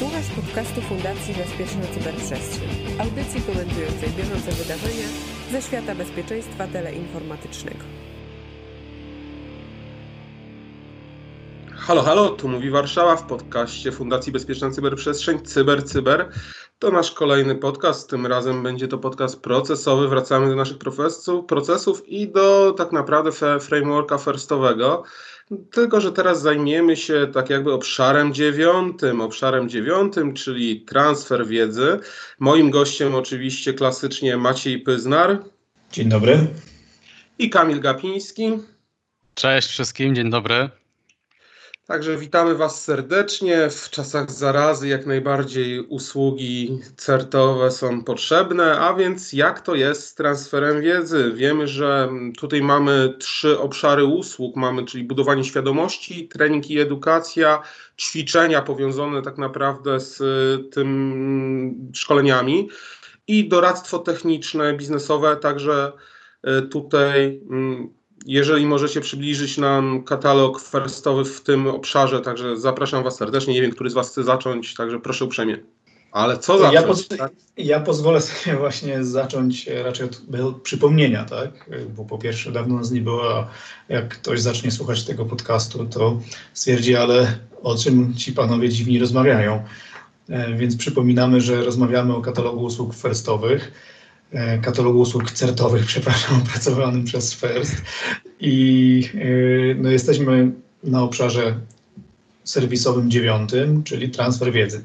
Słuchasz podcastu Fundacji Bezpieczna Cyberprzestrzeń, audycji komentującej bieżące wydarzenia ze świata bezpieczeństwa teleinformatycznego. Halo, halo, tu mówi Warszawa w podcaście Fundacji Bezpieczna Cyberprzestrzeń Cyber Cyber. To nasz kolejny podcast, tym razem będzie to podcast procesowy. Wracamy do naszych procesów i do tak naprawdę frameworka firstowego. Tylko, że teraz zajmiemy się tak jakby obszarem dziewiątym, obszarem dziewiątym, czyli transfer wiedzy. Moim gościem oczywiście klasycznie Maciej Pyznar. Dzień dobry. I Kamil Gapiński. Cześć wszystkim, dzień dobry. Także witamy Was serdecznie. W czasach zarazy jak najbardziej usługi certowe są potrzebne, a więc jak to jest z transferem wiedzy? Wiemy, że tutaj mamy trzy obszary usług, mamy czyli budowanie świadomości, trening i edukacja, ćwiczenia powiązane tak naprawdę z tym szkoleniami i doradztwo techniczne, biznesowe, także y, tutaj mm, jeżeli możecie przybliżyć nam katalog firstowy w tym obszarze, także zapraszam Was serdecznie. Nie wiem, który z Was chce zacząć, także proszę uprzejmie. Ale co zacząć? Ja, poz tak? ja pozwolę sobie właśnie zacząć raczej od przypomnienia, tak? Bo po pierwsze dawno nas nie było, a jak ktoś zacznie słuchać tego podcastu, to stwierdzi, ale o czym ci panowie dziwni rozmawiają. E, więc przypominamy, że rozmawiamy o katalogu usług firstowych E, katalogu usług certowych, przepraszam, opracowanym przez FIRST i e, no, jesteśmy na obszarze serwisowym dziewiątym, czyli transfer wiedzy.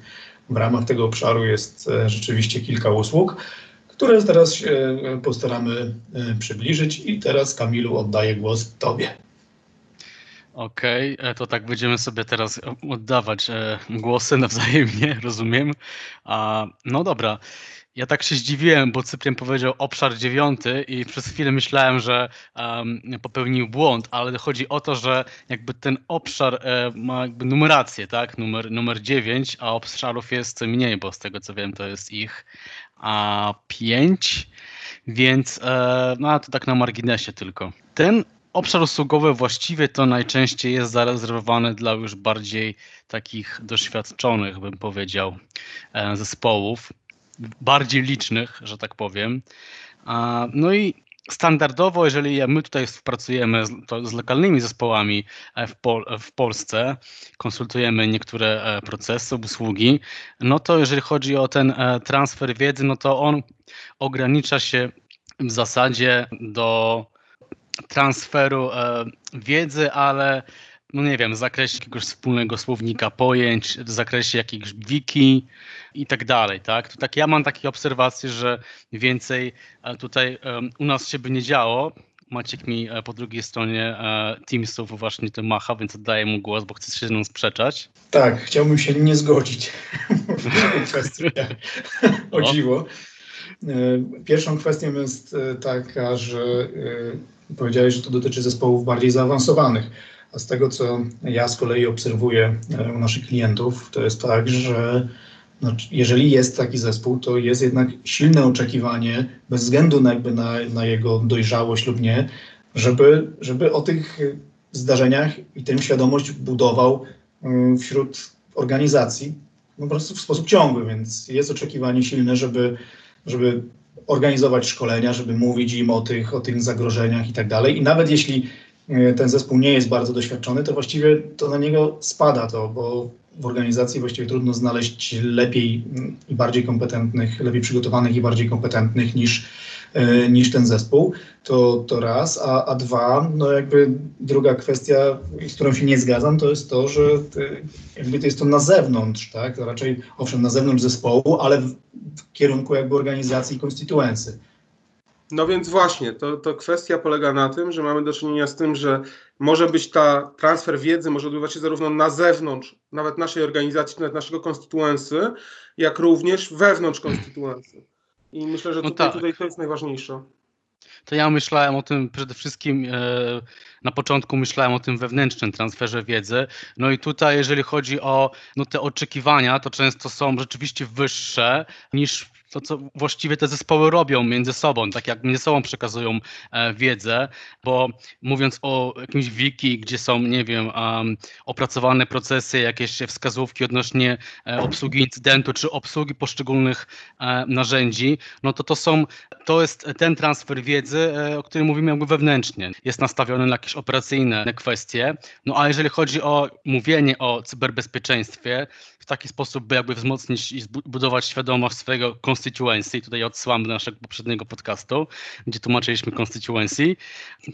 W ramach tego obszaru jest e, rzeczywiście kilka usług, które teraz się postaramy przybliżyć i teraz Kamilu oddaję głos Tobie. Okej, okay, to tak będziemy sobie teraz oddawać głosy nawzajemnie, rozumiem. No dobra. Ja tak się zdziwiłem, bo Cyprian powiedział obszar dziewiąty i przez chwilę myślałem, że um, popełnił błąd, ale chodzi o to, że jakby ten obszar e, ma jakby numerację, tak? Numer, numer 9, a obszarów jest mniej, bo z tego co wiem to jest ich a, 5, więc e, no to tak na marginesie tylko. Ten obszar usługowy właściwie to najczęściej jest zarezerwowany dla już bardziej takich doświadczonych, bym powiedział, e, zespołów bardziej licznych, że tak powiem. No i standardowo, jeżeli my tutaj współpracujemy z, z lokalnymi zespołami e, w, Pol w, Polsce, konsultujemy niektóre e, procesy, usługi, no to jeżeli chodzi o ten e, transfer wiedzy, no to on ogranicza się w zasadzie do transferu wiedzy, ale no nie wiem, w zakresie jakiegoś wspólnego słownika pojęć, w zakresie jakiegoś wiki i tak dalej, tak? To tak ja mam takie obserwacje, że więcej e, tutaj um, u nas się by nie działo. Maciek mi e, po drugiej stronie e, Teamsów właśnie to macha, więc oddaję mu głos, bo chce się z nią sprzeczać. Tak, chciałbym się nie zgodzić o dziwo. Pierwszą kwestią jest taka, że powiedziałeś, że to dotyczy zespołów bardziej zaawansowanych a z tego, co ja z kolei obserwuję u naszych klientów, to jest tak, że no, jeżeli jest taki zespół, to jest jednak silne oczekiwanie, bez względu na, jakby na, na jego dojrzałość lub nie, żeby, żeby o tych zdarzeniach i tę świadomość budował mm, wśród organizacji po prostu w sposób ciągły, więc jest oczekiwanie silne, żeby, żeby organizować szkolenia, żeby mówić im o tych, o tych zagrożeniach i tak dalej. I nawet jeśli E, ten zespół nie jest bardzo doświadczony, to właściwie to na niego spada to, bo w organizacji właściwie trudno znaleźć lepiej i bardziej kompetentnych, lepiej przygotowanych i bardziej kompetentnych niż, e, niż ten zespół. To, to raz, a, a dwa, no jakby druga kwestia, z którą się nie zgadzam, to jest to, że ty, jakby to jest to na zewnątrz, tak? To raczej owszem na zewnątrz zespołu, ale w, w kierunku jakby organizacji konstytuency. No więc właśnie, to, to kwestia polega na tym, że mamy do czynienia z tym, że może być ta transfer wiedzy, może odbywać się zarówno na zewnątrz, nawet naszej organizacji, nawet naszego konstytuensy, jak również wewnątrz konstytuensy. I myślę, że no tutaj, no tak. tutaj to jest najważniejsze. To ja myślałem o tym przede wszystkim, e, na początku myślałem o tym wewnętrznym transferze wiedzy. No i tutaj, jeżeli chodzi o no, te oczekiwania, to często są rzeczywiście wyższe niż to, co właściwie te zespoły robią między sobą, tak jak między sobą przekazują e, wiedzę, bo mówiąc o jakimś wiki, gdzie są, nie wiem, um, opracowane procesy, jakieś wskazówki odnośnie e, obsługi incydentu, czy obsługi poszczególnych e, narzędzi, no to to są, to jest ten transfer wiedzy, e, o którym mówimy jakby wewnętrznie. Jest nastawiony na jakieś operacyjne kwestie, no a jeżeli chodzi o mówienie o cyberbezpieczeństwie, w taki sposób, by jakby wzmocnić i zbudować świadomość swojego constituency, tutaj odsyłam do naszego poprzedniego podcastu, gdzie tłumaczyliśmy constituency,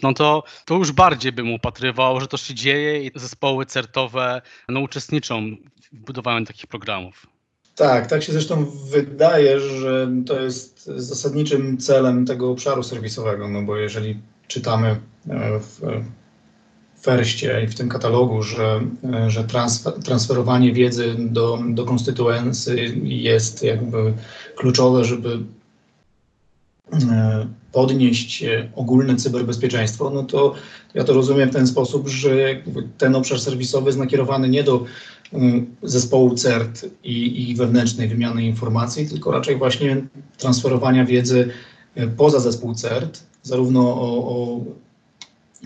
no to, to już bardziej bym upatrywał, że to się dzieje i zespoły certowe no, uczestniczą w budowaniu takich programów. Tak, tak się zresztą wydaje, że to jest zasadniczym celem tego obszaru serwisowego, no bo jeżeli czytamy e, w Ferście i w tym katalogu, że, że transfer, transferowanie wiedzy do, do konstytuencji jest jakby kluczowe, żeby e, podnieść ogólne cyberbezpieczeństwo, no to ja to rozumiem w ten sposób, że ten obszar serwisowy jest nakierowany nie do zespołu CERT i, i wewnętrznej wymiany informacji, tylko raczej właśnie transferowania wiedzy e, poza zespół CERT, zarówno o, o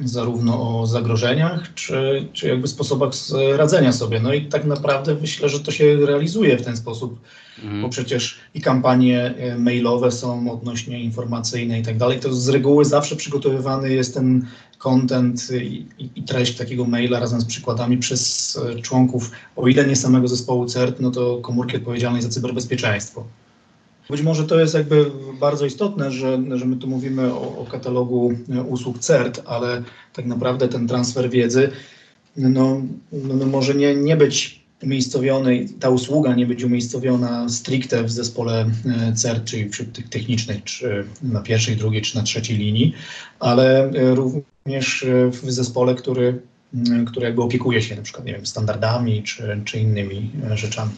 zarówno o zagrożeniach, czy, czy jakby sposobach radzenia sobie. No i tak naprawdę myślę, że to się realizuje w ten sposób, mhm. bo przecież i kampanie e, mailowe są odnośnie informacyjne i tak dalej. To z reguły zawsze przygotowywany jest ten content i, i, treść takiego maila razem z przykładami przez e, członków, o ile nie samego zespołu CERT, no to komórki odpowiedzialnej za cyberbezpieczeństwo. Być może to jest jakby bardzo istotne, że, że my tu mówimy o, o katalogu e, usług CERT, ale tak naprawdę ten transfer wiedzy no, no, no może nie, nie być umiejscowiony, ta usługa nie być umiejscowiona stricte w zespole e, CERT, czyli wśród tych technicznych, czy na pierwszej, drugiej, czy na trzeciej linii, ale e, również w zespole, który, który jakby opiekuje się na przykład, nie wiem, standardami, czy, czy innymi rzeczami.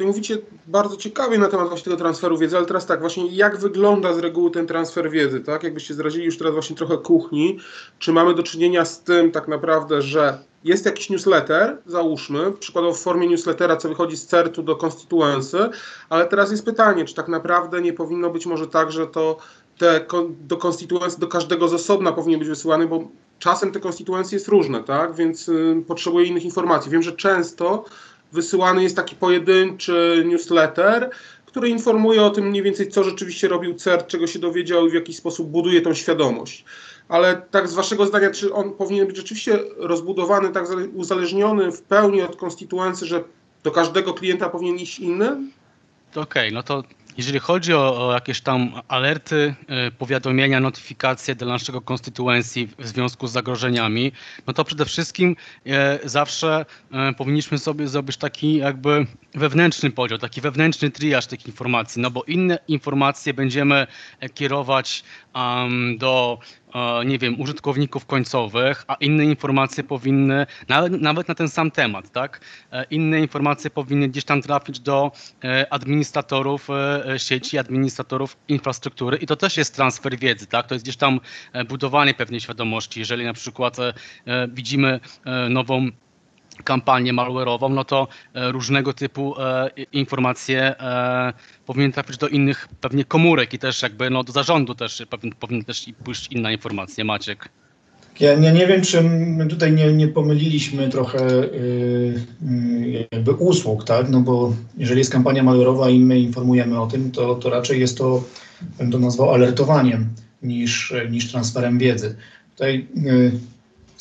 Mówicie bardzo ciekawie na temat właśnie tego transferu wiedzy, ale teraz tak, właśnie jak wygląda z reguły ten transfer wiedzy, tak? Jakbyście zrazili już teraz właśnie trochę kuchni, czy mamy do czynienia z tym tak naprawdę, że jest jakiś newsletter, załóżmy, przykładowo w formie newslettera, co wychodzi z CERT-u do konstytuensy, ale teraz jest pytanie, czy tak naprawdę nie powinno być może tak, że to te do konstytuencji, do każdego z osobna powinien być wysyłany, bo czasem te konstytuencje jest różne, tak? Więc y, potrzebuję innych informacji. Wiem, że często wysyłany jest taki pojedynczy newsletter, który informuje o tym mniej więcej, co rzeczywiście robił CERT, czego się dowiedział i w jaki sposób buduje tą świadomość. Ale tak z Waszego zdania, czy on powinien być rzeczywiście rozbudowany, tak uzależniony w pełni od konstytuencji, że do każdego klienta powinien iść inny? Okej, okay, no to jeżeli chodzi o, o, jakieś tam alerty, y, powiadomienia, notyfikacje dla naszego konstytuencji w związku z zagrożeniami, no to przede wszystkim y, zawsze y, powinniśmy sobie zrobić taki jakby wewnętrzny podział, taki wewnętrzny triaż tych informacji, no bo inne informacje będziemy kierować um, do nie wiem, użytkowników końcowych, a inne informacje powinny, nawet, na ten sam temat, tak? E, inne informacje powinny gdzieś tam trafić do e, administratorów e, sieci, administratorów infrastruktury i to też jest transfer wiedzy, tak? To jest gdzieś tam budowanie pewnej świadomości. Jeżeli na przykład widzimy nową kampanię malware'ową, no to e, różnego typu e, informacje e, powinny trafić do innych pewnie komórek i też jakby no do zarządu też powinna powinien też pójść inna informacja. Maciek. Ja nie, nie wiem, czy my tutaj nie, nie pomyliliśmy trochę yy, jakby usług, tak? No bo jeżeli jest kampania malware'owa i my informujemy o tym, to, to raczej jest to, bym to nazwał alertowaniem niż, niż transferem wiedzy. Tutaj yy,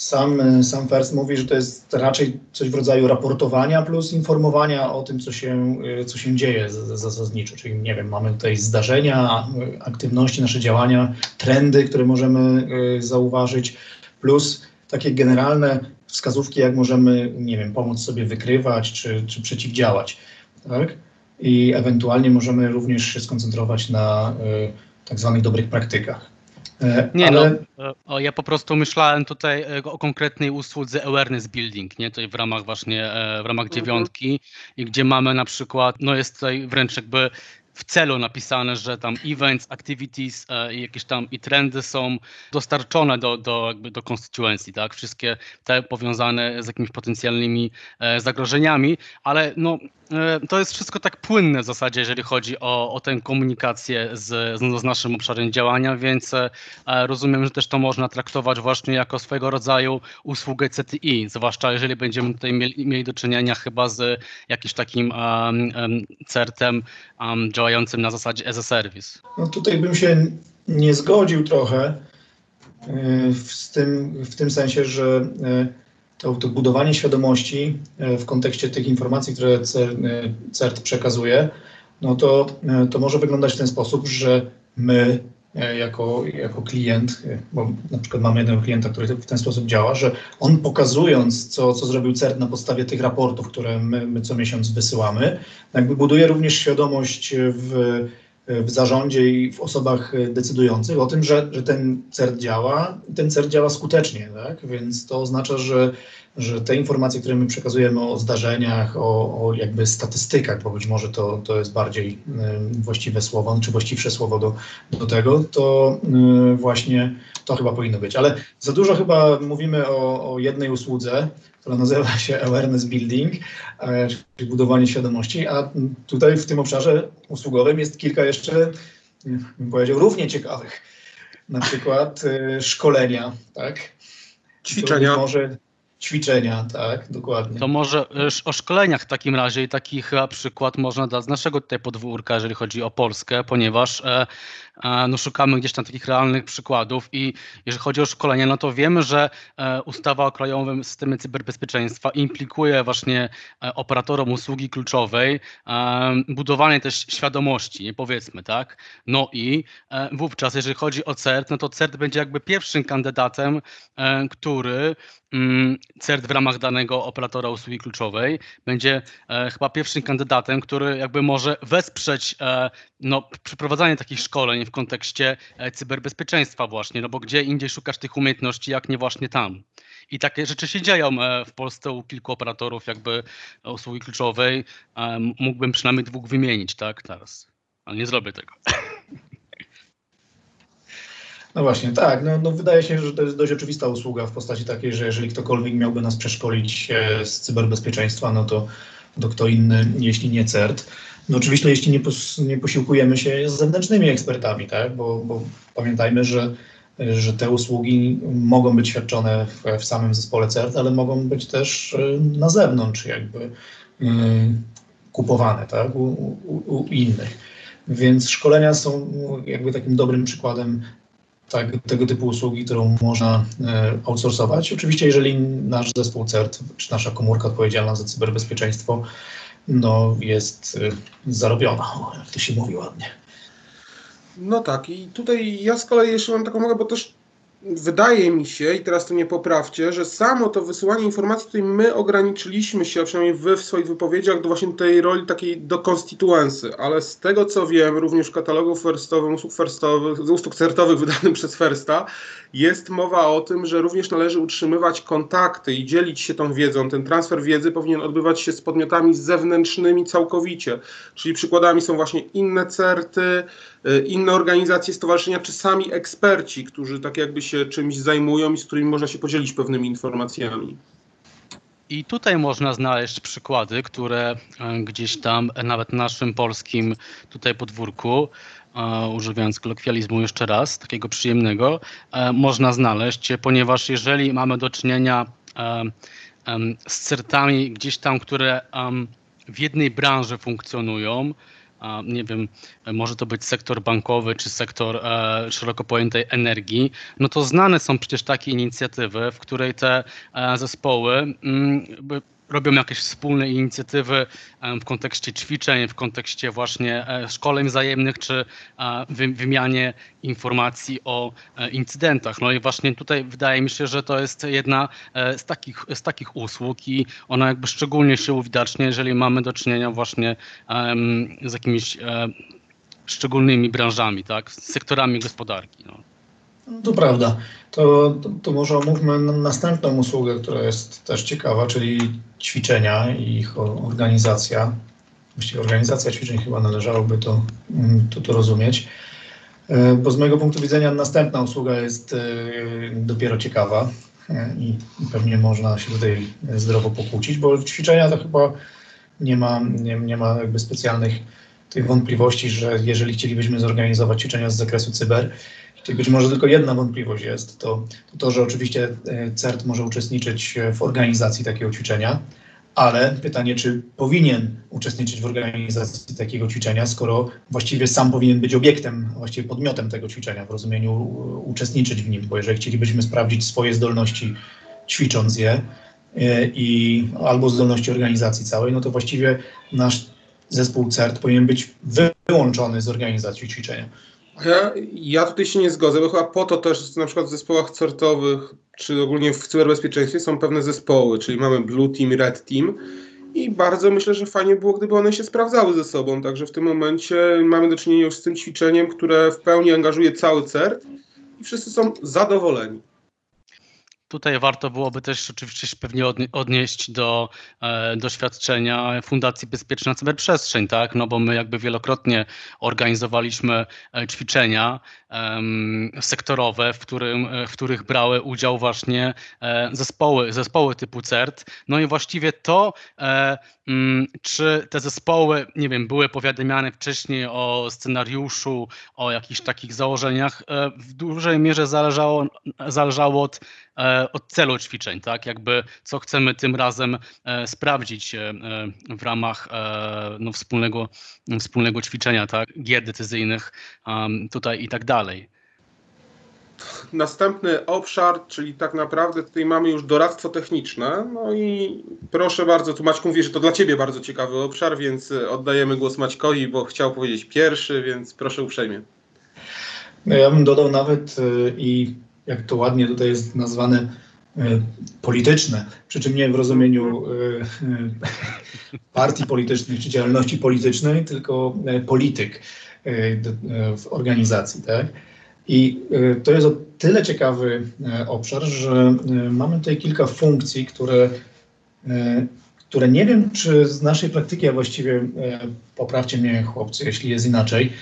sam, sam First mówi, że to jest raczej coś w rodzaju raportowania plus informowania o tym, co się, co się dzieje zasadniczo. Czyli, nie wiem, mamy tutaj zdarzenia, aktywności, nasze działania, trendy, które możemy zauważyć, plus takie generalne wskazówki, jak możemy, nie wiem, pomóc sobie wykrywać czy, czy przeciwdziałać. Tak? I ewentualnie możemy również się skoncentrować na y, tak zwanych dobrych praktykach. E, nie ale... no, o, ja po prostu myślałem tutaj e, o konkretnej usłudze awareness building, nie, tutaj w ramach właśnie, e, w ramach mhm. dziewiątki i gdzie mamy na przykład, no jest tutaj wręcz jakby w celu napisane, że tam events, activities i jakieś tam i trendy są dostarczone do, do, jakby do konstytuencji, tak? Wszystkie te powiązane z jakimiś potencjalnymi zagrożeniami, ale no to jest wszystko tak płynne w zasadzie, jeżeli chodzi o, o tę komunikację z, z naszym obszarem działania, więc rozumiem, że też to można traktować właśnie jako swego rodzaju usługę CTI, zwłaszcza jeżeli będziemy tutaj mieli, mieli do czynienia chyba z jakimś takim um, CERT-em um, działającym na zasadzie as a service. No tutaj bym się nie zgodził trochę w tym, w tym sensie, że to, to budowanie świadomości w kontekście tych informacji, które CERT przekazuje, no to, to może wyglądać w ten sposób, że my E, jako, jako klient, e, bo na przykład mamy jednego klienta, który w ten sposób działa, że on pokazując, co, co zrobił CERT na podstawie tych raportów, które my, my co miesiąc wysyłamy, jakby buduje również świadomość w, w zarządzie i w osobach decydujących o tym, że, że ten CERT działa i ten CERT działa skutecznie, tak? Więc to oznacza, że że te informacje, które my przekazujemy o zdarzeniach, o, o jakby statystykach, bo być może to, to jest bardziej właściwe słowo, czy właściwsze słowo do, do tego, to właśnie to chyba powinno być. Ale za dużo chyba mówimy o, o jednej usłudze, która nazywa się awareness building, e, czyli budowanie świadomości, a tutaj w tym obszarze usługowym jest kilka jeszcze, bym powiedział, równie ciekawych. Na przykład e, szkolenia, tak? Ćwiczenia. Może ćwiczenia, tak, dokładnie. To może o szkoleniach w takim razie i taki chyba przykład można dać z naszego tutaj podwórka, jeżeli chodzi o Polskę, ponieważ e, e, no, szukamy gdzieś tam takich realnych przykładów i jeżeli chodzi o szkolenia, no to wiemy, że e, ustawa o krajowym systemie cyberbezpieczeństwa implikuje właśnie e, operatorom usługi kluczowej e, budowanie też świadomości, powiedzmy, tak. No i e, wówczas, jeżeli chodzi o CERT, no to CERT będzie jakby pierwszym kandydatem, który CERT w ramach danego operatora usługi kluczowej będzie e, chyba pierwszym kandydatem, który jakby może wesprzeć e, no, przeprowadzanie takich szkoleń w kontekście e, cyberbezpieczeństwa właśnie, no bo gdzie indziej szukasz tych umiejętności, jak nie właśnie tam. I takie rzeczy się dzieją w Polsce u kilku operatorów jakby usługi kluczowej. Mógłbym przynajmniej dwóch wymienić, tak, teraz, ale nie zrobię tego. No właśnie, tak. No, no, wydaje się, że to jest dość oczywista usługa w postaci takiej, że jeżeli ktokolwiek miałby nas przeszkolić z cyberbezpieczeństwa, no to, to kto inny, jeśli nie CERT. No oczywiście, jeśli nie, pos, nie posiłkujemy się z zewnętrznymi ekspertami, tak? bo, bo pamiętajmy, że, że te usługi mogą być świadczone w, w samym zespole CERT, ale mogą być też y, na zewnątrz jakby y, kupowane tak? u, u, u innych. Więc szkolenia są jakby takim dobrym przykładem tak, tego typu usługi, którą można e, outsourcować. Oczywiście, jeżeli nasz zespół CERT, czy nasza komórka odpowiedzialna za cyberbezpieczeństwo, no, jest e, zarobiona, jak to się mówi ładnie. No tak, i tutaj ja z kolei jeszcze mam taką mogę, bo też wydaje mi się, i teraz to nie poprawcie, że samo to wysyłanie informacji, tutaj my ograniczyliśmy się, a przynajmniej wy w swoich wypowiedziach, do właśnie tej roli takiej do konstytuensy, ale z tego co wiem, również w katalogu firstowym, usług firstowych, usług certowych wydanym przez Firsta, jest mowa o tym, że również należy utrzymywać kontakty i dzielić się tą wiedzą. Ten transfer wiedzy powinien odbywać się z podmiotami zewnętrznymi całkowicie. Czyli przykładami są właśnie inne certy, inne organizacje, stowarzyszenia, czy sami eksperci, którzy tak jakby się czymś zajmują i z którymi można się podzielić pewnymi informacjami. I tutaj można znaleźć przykłady, które e, gdzieś tam nawet naszym polskim tutaj podwórku używając kolokwializmu jeszcze raz, takiego przyjemnego, e, można znaleźć, ponieważ jeżeli mamy do czynienia e, z certami gdzieś tam, które w jednej branży funkcjonują, nie wiem, może to być sektor bankowy czy sektor e, szeroko pojętej energii, no to znane są przecież takie inicjatywy, w której te zespoły mm, robią jakieś wspólne inicjatywy w kontekście ćwiczeń, w kontekście właśnie e, szkoleń wzajemnych, czy wymianie informacji o e, incydentach. No i właśnie tutaj wydaje mi się, że to jest jedna e, z takich, z takich usług i ona jakby szczególnie się uwidacznia, jeżeli mamy do czynienia właśnie z jakimiś szczególnymi branżami, tak, z sektorami gospodarki. No. To prawda. To, to, to, może omówmy następną usługę, która jest też ciekawa, czyli ćwiczenia i ich organizacja. właściwie organizacja ćwiczeń chyba należałoby to, mm, to, to rozumieć. E, bo z mojego punktu widzenia następna usługa jest e, dopiero ciekawa e, i pewnie można się tutaj zdrowo pokłócić, bo ćwiczenia to chyba nie ma, nie, nie ma jakby specjalnych tych wątpliwości, że jeżeli chcielibyśmy zorganizować ćwiczenia z zakresu cyber, to być może tylko jedna wątpliwość jest, to, to to, że oczywiście CERT może uczestniczyć w organizacji takiego ćwiczenia, ale pytanie, czy powinien uczestniczyć w organizacji takiego ćwiczenia, skoro właściwie sam powinien być obiektem, właściwie podmiotem tego ćwiczenia, w rozumieniu uczestniczyć w nim, bo jeżeli chcielibyśmy sprawdzić swoje zdolności ćwicząc je e, i albo zdolności organizacji całej, no to właściwie nasz zespół CERT powinien być wyłączony z organizacji ćwiczenia. Ja, ja tutaj się nie zgodzę, bo chyba po to też na przykład w zespołach certowych, czy ogólnie w cyberbezpieczeństwie są pewne zespoły, czyli mamy Blue Team, Red Team i bardzo myślę, że fajnie było, gdyby one się sprawdzały ze sobą, także w tym momencie mamy do czynienia już z tym ćwiczeniem, które w pełni angażuje cały CERT i wszyscy są zadowoleni. Tutaj warto byłoby też oczywiście pewnie odnieść do e, doświadczenia Fundacji Bezpieczna Cyberprzestrzeń, tak? No bo my jakby wielokrotnie organizowaliśmy e, ćwiczenia e, sektorowe, w, którym, w których brały udział właśnie e, zespoły, zespoły typu CERT. No i właściwie to, e, czy te zespoły, nie wiem, były powiadamiane wcześniej o scenariuszu, o jakichś takich założeniach, e, w dużej mierze zależało, zależało od E, od celu ćwiczeń, tak? Jakby co chcemy tym razem e, sprawdzić w ramach no, wspólnego, wspólnego ćwiczenia, tak? Gier decyzyjnych tutaj i tak dalej. Następny obszar, czyli tak naprawdę tutaj mamy już doradztwo techniczne. No i proszę bardzo, tu Maćku mówi, że to dla Ciebie bardzo ciekawy obszar, więc oddajemy głos Maćkowi, bo chciał powiedzieć pierwszy, więc proszę uprzejmie. No ja bym dodał nawet i jak to ładnie tutaj jest nazwane, e, polityczne, przy czym nie w rozumieniu e, e, partii politycznych czy działalności politycznej, tylko polityk w organizacji. Tak? I to jest o tyle ciekawy obszar, że mamy tutaj kilka funkcji, które, które nie wiem, czy z naszej praktyki, a właściwie poprawcie mnie chłopcy, jeśli jest inaczej,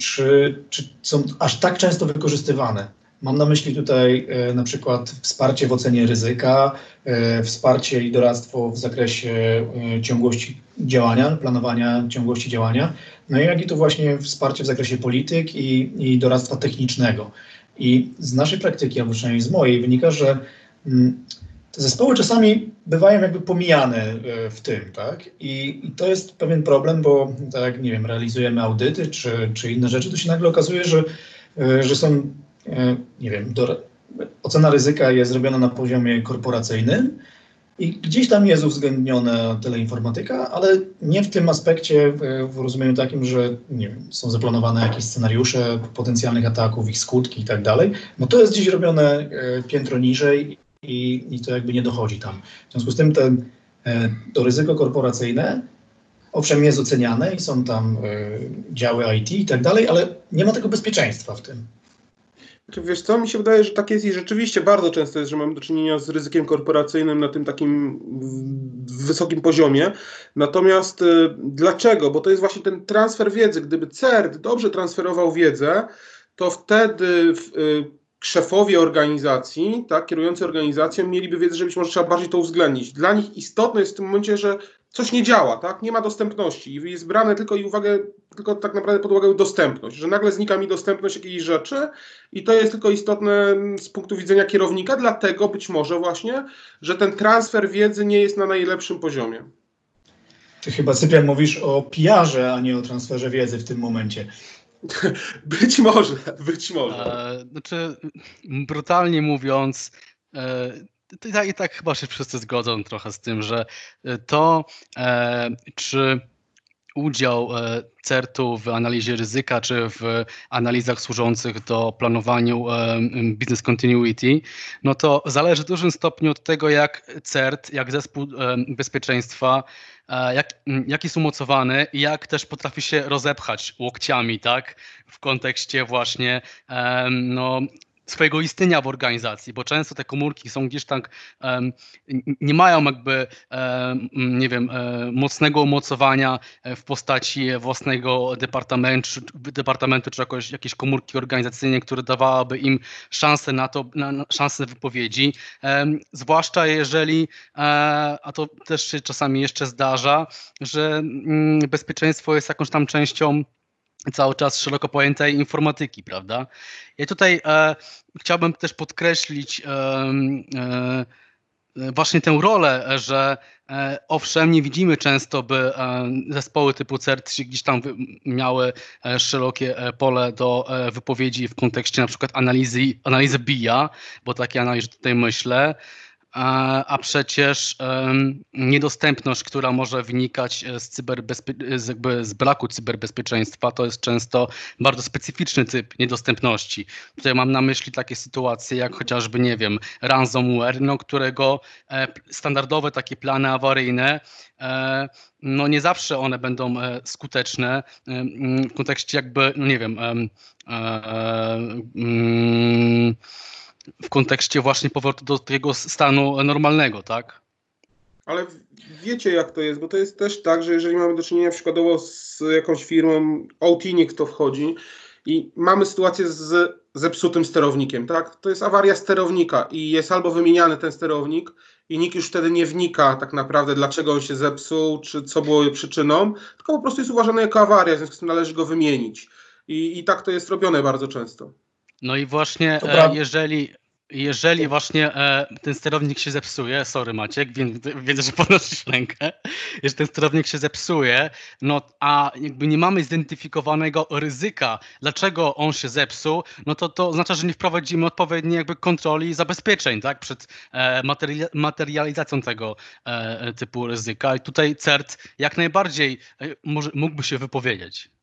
czy, czy są aż tak często wykorzystywane. Mam na myśli tutaj na przykład wsparcie w ocenie ryzyka, wsparcie i doradztwo w zakresie ciągłości działania, planowania ciągłości działania, no jak i tu właśnie wsparcie w zakresie polityk i, i doradztwa technicznego. I z naszej praktyki, albo przynajmniej z mojej, wynika, że mm, te zespoły czasami bywają jakby pomijane w tym, tak? I, I, to jest pewien problem, bo tak, nie wiem, realizujemy audyty czy, czy inne rzeczy, to się nagle okazuje, że, że są E, nie wiem, do, ocena ryzyka jest zrobiona na poziomie korporacyjnym i gdzieś tam jest uwzględniona teleinformatyka, ale nie w tym aspekcie, w rozumieniu takim, że wiem, są zaplanowane jakieś scenariusze potencjalnych ataków, ich skutki i tak dalej. No to jest gdzieś robione e, piętro niżej i, i to jakby nie dochodzi tam. W związku z tym ten, e, to ryzyko korporacyjne owszem jest oceniane i są tam działy IT i tak dalej, ale nie ma tego bezpieczeństwa w tym. Wiesz co, mi się wydaje, że tak jest i rzeczywiście bardzo często jest, że mamy do czynienia z ryzykiem korporacyjnym na tym takim wysokim poziomie. Natomiast y, dlaczego? Bo to jest właśnie ten transfer wiedzy. Gdyby CERT dobrze transferował wiedzę, to wtedy y, szefowie organizacji, tak, kierujący organizacją, mieliby wiedzę, że być może trzeba bardziej to uwzględnić. Dla nich istotne jest w tym momencie, że coś nie działa, tak? Nie ma dostępności i jest brane tylko i uwagę, tylko tak naprawdę pod uwagę dostępność, że nagle znika mi dostępność jakiejś rzeczy i to jest tylko istotne z punktu widzenia kierownika, dlatego być może właśnie, że ten transfer wiedzy nie jest na najlepszym poziomie. Ty chyba, Cyprian, mówisz o PR-ze, a nie o transferze wiedzy w tym momencie. być może, być może. E, znaczy, brutalnie mówiąc, e, i tak, i tak chyba się wszyscy zgodzą trochę z tym, że e, to, e, czy udział e, CERT-u w analizie ryzyka, czy w analizach służących do planowaniu e, business continuity, no to zależy w dużym stopniu od tego, jak CERT, jak zespół bezpieczeństwa, jak, jak jest umocowany i jak też potrafi się rozepchać łokciami, tak, w kontekście właśnie no, swojego istnienia w organizacji, bo często te komórki są gdzieś tak, um, nie mają jakby, um, nie wiem, um, mocnego umocowania w postaci własnego departamentu, departamentu czy jakoś, jakieś komórki organizacyjne, które dawałyby im szansę na to, na, na szansę wypowiedzi, zwłaszcza jeżeli, e, a to też się czasami jeszcze zdarza, że mm, bezpieczeństwo jest jakąś tam częścią cały czas szeroko pojętej informatyki, prawda? I tutaj e, chciałbym też podkreślić e, e, właśnie tę rolę, że e, owszem, nie widzimy często, by e, zespoły typu CERT gdzieś tam miały e, szerokie pole do wypowiedzi w kontekście na przykład analizy, analizy BIA, bo takie analizy tutaj myślę, a przecież niedostępność, która może wynikać e, z, cyberbezpie- z, jakby z braku cyberbezpieczeństwa, to jest często bardzo specyficzny typ niedostępności. Tutaj mam na myśli takie sytuacje jak chociażby, nie wiem, ransomware, no, którego e, standardowe takie plany awaryjne e, no nie zawsze one będą skuteczne w kontekście jakby, no nie wiem, mm, w kontekście właśnie powrotu do tego stanu normalnego, tak? Ale wiecie jak to jest, bo to jest też tak, że jeżeli mamy do czynienia przykładowo z jakąś firmą, OT kto wchodzi i mamy sytuację z zepsutym sterownikiem, tak? To jest awaria sterownika i jest albo wymieniany ten sterownik i nikt już wtedy nie wnika tak naprawdę, dlaczego on się zepsuł, czy co było przyczyną, tylko po prostu jest uważany jako awaria, w związku z tym należy go wymienić. I, i tak to jest robione bardzo często. No i właśnie e, jeżeli, jeżeli właśnie e, ten sterownik się zepsuje, sorry Maciek, wiedzę, że podnosisz rękę, jeżeli ten sterownik się zepsuje, no a jakby nie mamy zidentyfikowanego ryzyka, dlaczego on się zepsuł, no to to oznacza, że nie wprowadzimy odpowiedniej jakby kontroli i zabezpieczeń, tak, przed e, materializacją tego e, typu ryzyka. I tutaj CERT jak najbardziej e, może, mógłby się wypowiedzieć.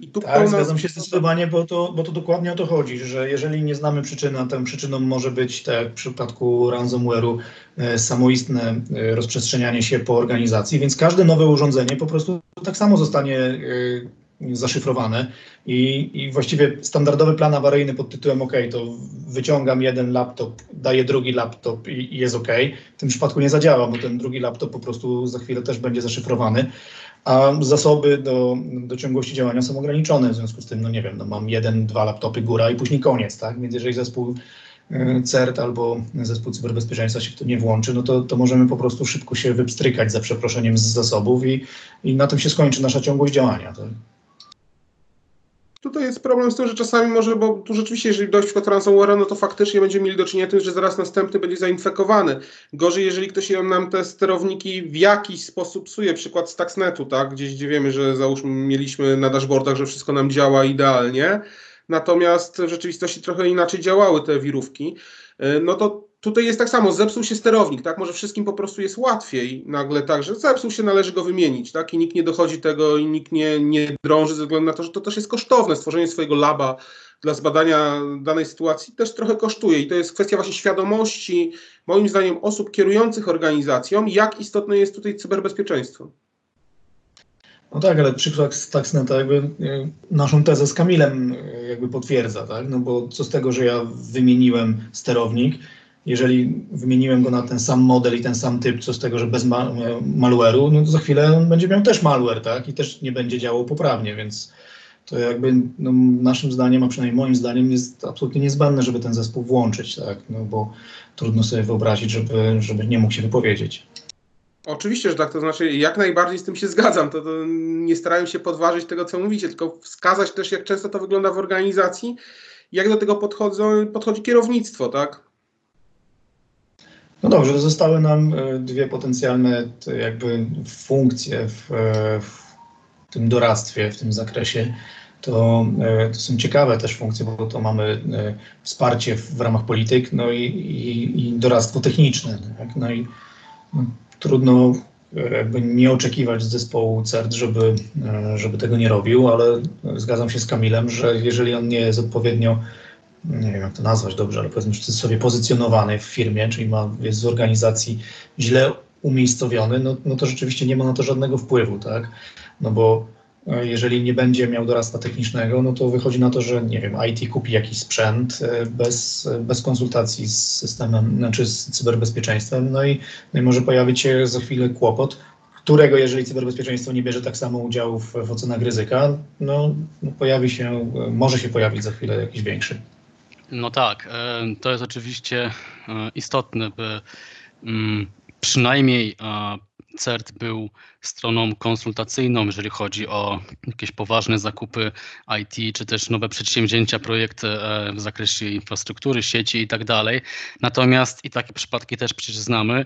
I tu tak, pełna... zgadzam się zdecydowanie, bo to, bo to dokładnie o to chodzi, że jeżeli nie znamy przyczyny, a tą przyczyną może być, tak jak w przypadku ransomware'u, e, samoistne e, rozprzestrzenianie się po organizacji, więc każde nowe urządzenie po prostu tak samo zostanie e, zaszyfrowane i, i właściwie standardowy plan awaryjny pod tytułem OK, to wyciągam jeden laptop, daję drugi laptop i, i jest OK. W tym przypadku nie zadziała, bo ten drugi laptop po prostu za chwilę też będzie zaszyfrowany a zasoby do, do ciągłości działania są ograniczone. W związku z tym, no nie wiem, no mam jeden, dwa laptopy góra i później koniec, tak? Więc jeżeli zespół y, CERT albo zespół cyberbezpieczeństwa się w to nie włączy, no to, to możemy po prostu szybko się wypstrykać za przeproszeniem z zasobów i, i na tym się skończy nasza ciągłość działania. Tak? Tutaj jest problem z tym, że czasami może, bo tu rzeczywiście, jeżeli dojść przykład ransomware'a, no to faktycznie będziemy mieli do czynienia z tym, że zaraz następny będzie zainfekowany. Gorzej, jeżeli ktoś nam te sterowniki w jakiś sposób psuje, przykład Stuxnetu, tak, gdzieś gdzie wiemy, że załóżmy mieliśmy na dashboardach, że wszystko nam działa idealnie, natomiast w rzeczywistości trochę inaczej działały te wirówki, y, no to Tutaj jest tak samo, zepsuł się sterownik, tak? Może wszystkim po prostu jest łatwiej nagle tak, że zepsuł się, należy go wymienić, tak? I nikt nie dochodzi tego i nikt nie, nie drąży ze względu na to, że to też jest kosztowne. Stworzenie swojego laba dla zbadania danej sytuacji też trochę kosztuje i to jest kwestia właśnie świadomości, moim zdaniem, osób kierujących organizacją, jak istotne jest tutaj cyberbezpieczeństwo. No tak, ale przykład Stuxneta jakby e, naszą tezę z Kamilem e, jakby potwierdza, tak? No bo co z tego, że ja wymieniłem sterownik, jeżeli wymieniłem go na ten sam model i ten sam typ, co z tego, że bez ma malware'u, no to za chwilę on będzie miał też malware, tak? I też nie będzie działał poprawnie, więc to jakby no, naszym zdaniem, a przynajmniej moim zdaniem jest absolutnie niezbędne, żeby ten zespół włączyć, tak? No bo trudno sobie wyobrazić, żeby, żeby nie mógł się wypowiedzieć. Oczywiście, że tak, to znaczy jak najbardziej z tym się zgadzam, to, to nie starałem się podważyć tego, co mówicie, tylko wskazać też, jak często to wygląda w organizacji, jak do tego podchodzą, podchodzi kierownictwo, tak? No dobrze, zostały nam e, dwie potencjalne jakby funkcje w, e, w tym doradztwie, w tym zakresie. To, e, to, są ciekawe też funkcje, bo to mamy wsparcie w, w ramach polityk, no i, i, i doradztwo techniczne. Tak? No i no, trudno jakby nie oczekiwać z zespołu CERT, żeby, żeby tego nie robił, ale zgadzam się z Kamilem, że jeżeli on nie jest odpowiednio nie wiem jak to nazwać dobrze, ale powiedzmy w cudzysłowie pozycjonowany w firmie, czyli ma, jest z organizacji źle umiejscowiony, no, no to rzeczywiście nie ma na to żadnego wpływu, tak? No bo e, jeżeli nie będzie miał dorasta technicznego, no to wychodzi na to, że nie wiem, IT kupi jakiś sprzęt e, bez, bez konsultacji z systemem, znaczy z cyberbezpieczeństwem, no i, no i może pojawić się za chwilę kłopot, którego jeżeli cyberbezpieczeństwo nie bierze tak samo udziału w, w ocenach ryzyka, no, no pojawi się, może się pojawić za chwilę jakiś większy. No tak, to jest oczywiście istotne, by mm, przynajmniej CERT był stroną konsultacyjną, jeżeli chodzi o jakieś poważne zakupy IT, czy też nowe przedsięwzięcia, projekty e, w zakresie infrastruktury, sieci i tak dalej. Natomiast i takie przypadki też przecież znamy,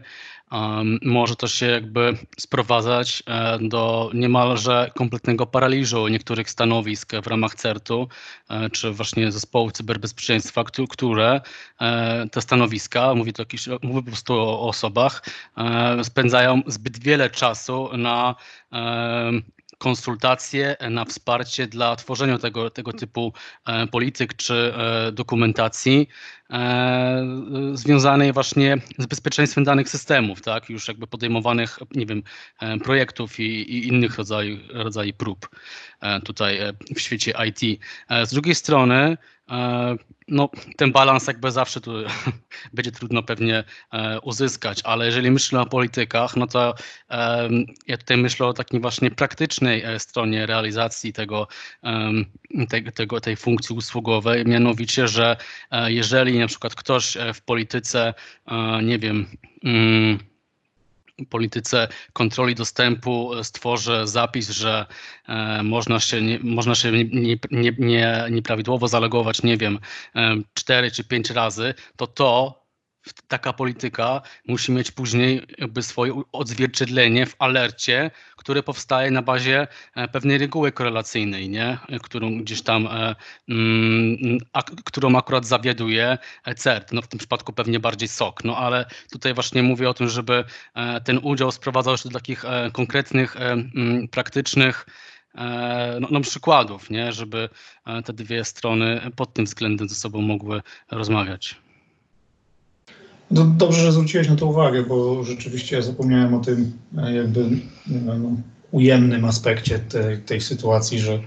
może to się jakby sprowadzać e, do niemalże kompletnego paraliżu niektórych stanowisk w ramach CERT-u, e, czy właśnie zespołów cyberbezpieczeństwa, które e, te stanowiska, mówię, to mówię po prostu o osobach, spędzają zbyt wiele czasu na konsultacje, na wsparcie dla tworzenia tego, tego typu polityk czy dokumentacji, E, związanej właśnie z bezpieczeństwem danych systemów, tak, już jakby podejmowanych, nie wiem, e, projektów i, i innych rodzajów, rodzajów prób e, tutaj w świecie IT. Z drugiej strony no, ten balans jakby zawsze tu będzie trudno pewnie uzyskać, ale jeżeli myślę o politykach, no to ja tutaj myślę o takiej właśnie praktycznej stronie realizacji tego, tego, tej funkcji usługowej, mianowicie, że jeżeli na przykład ktoś e, w polityce, e, nie wiem, mm, polityce kontroli dostępu e, stworzy zapis, że można się, nie, można się nie, nie, nie, nieprawidłowo zalogować, nie wiem, cztery czy pięć razy, to to taka polityka musi mieć później jakby swoje odzwierciedlenie w alercie, które powstaje na bazie e, pewnej reguły korelacyjnej, nie? którą gdzieś tam, e, mm, którą akurat zawiaduje CERT, no w tym przypadku pewnie bardziej SOK, no ale tutaj właśnie mówię o tym, żeby e, ten udział sprowadzał się do takich konkretnych, mm, praktycznych no, no, przykładów, nie? żeby te dwie strony pod tym względem ze sobą mogły rozmawiać. No, dobrze, że zwróciłeś na to uwagę, bo rzeczywiście zapomniałem o tym e, jakby no, ujemnym aspekcie tej, tej sytuacji, że,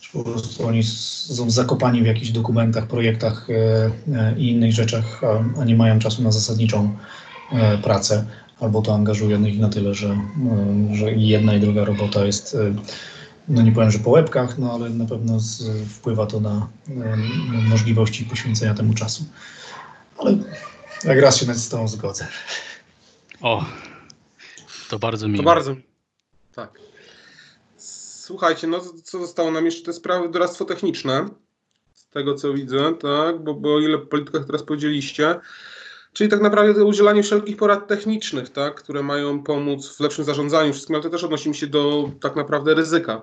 że, po prostu oni są zakopani w jakichś dokumentach, projektach e, e, i innych rzeczach, a, a, nie mają czasu na zasadniczą e, pracę, albo to angażuje ich na tyle, że, e, że jedna i druga robota jest no nie powiem, że po łebkach, no ale na pewno z, wpływa to na, na możliwości poświęcenia temu czasu. Ale jak raz się z tą zgodzę. O, to bardzo miło. To bardzo. Tak. Słuchajcie, no co zostało nam jeszcze te sprawy doradztwo techniczne, z tego co widzę, tak, bo, bo o ile politykach teraz powiedzieliście, czyli tak naprawdę udzielanie wszelkich porad technicznych, tak, które mają pomóc w lepszym zarządzaniu wszystkim, ale to też odnosi się do tak naprawdę ryzyka.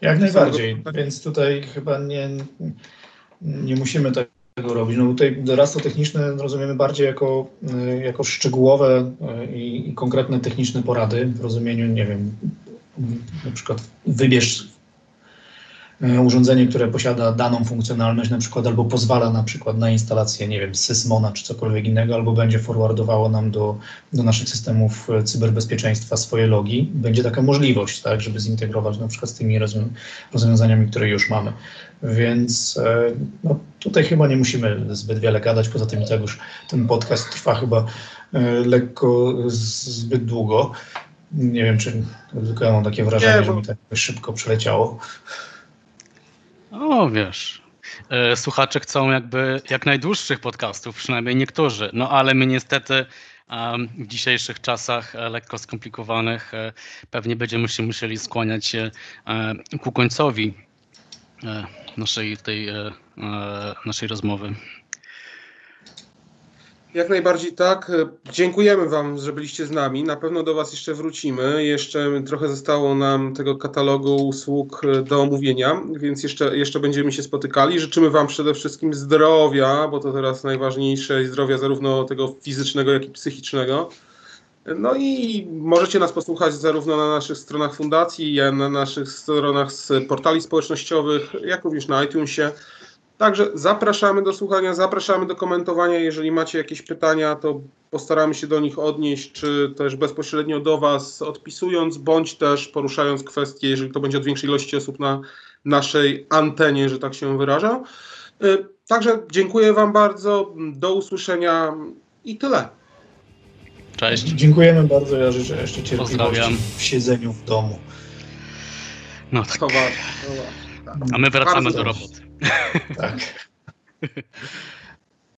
Jak najbardziej, więc tutaj chyba nie, nie musimy tak tego robić. No tutaj doradztwo techniczne rozumiemy bardziej jako, e, jako szczegółowe e, i, i konkretne techniczne porady w rozumieniu, nie wiem, na przykład wybierz urządzenie, które posiada daną funkcjonalność na przykład, albo pozwala na przykład na instalację, nie wiem, Sysmona czy cokolwiek innego, albo będzie forwardowało nam do, do naszych systemów cyberbezpieczeństwa swoje logi. Będzie taka możliwość, tak, żeby zintegrować na przykład z tymi rozwiązaniami, które już mamy. Więc e, no, tutaj chyba nie musimy zbyt wiele gadać, poza tym tak już ten podcast trwa chyba e, lekko zbyt długo. Nie wiem, czy tylko ja mam takie wrażenie, nie, bo... że mi tak szybko przeleciało. O, wiesz, e, słuchacze chcą jakby jak najdłuższych podcastów, przynajmniej niektórzy, no ale my niestety w dzisiejszych czasach lekko skomplikowanych pewnie będziemy się musieli skłaniać się ku końcowi naszej, tej, e, e, naszej rozmowy. Jak najbardziej tak. Dziękujemy Wam, że byliście z nami. Na pewno do Was jeszcze wrócimy. Jeszcze trochę zostało nam tego katalogu usług do omówienia, więc jeszcze, jeszcze będziemy się spotykali. Życzymy Wam przede wszystkim zdrowia, bo to teraz najważniejsze zdrowia zarówno tego fizycznego, jak i psychicznego. No i możecie nas posłuchać zarówno na naszych stronach fundacji, jak na naszych stronach z portali społecznościowych, jak również na iTunesie. Także zapraszamy do słuchania, zapraszamy do komentowania. Jeżeli macie jakieś pytania, to postaramy się do nich odnieść, czy też bezpośrednio do Was odpisując, bądź też poruszając kwestie, jeżeli to będzie od większej ilości osób na naszej antenie, że tak się wyrażę. Y, Także dziękuję Wam bardzo. Do usłyszenia i tyle. Cześć. Dziękujemy bardzo. Ja życzę jeszcze cierpliwości Pozdrawiam. w siedzeniu w domu. No tak. To ważne. To ważne. A my wracamy Bardzo do dobrze. roboty. Danke.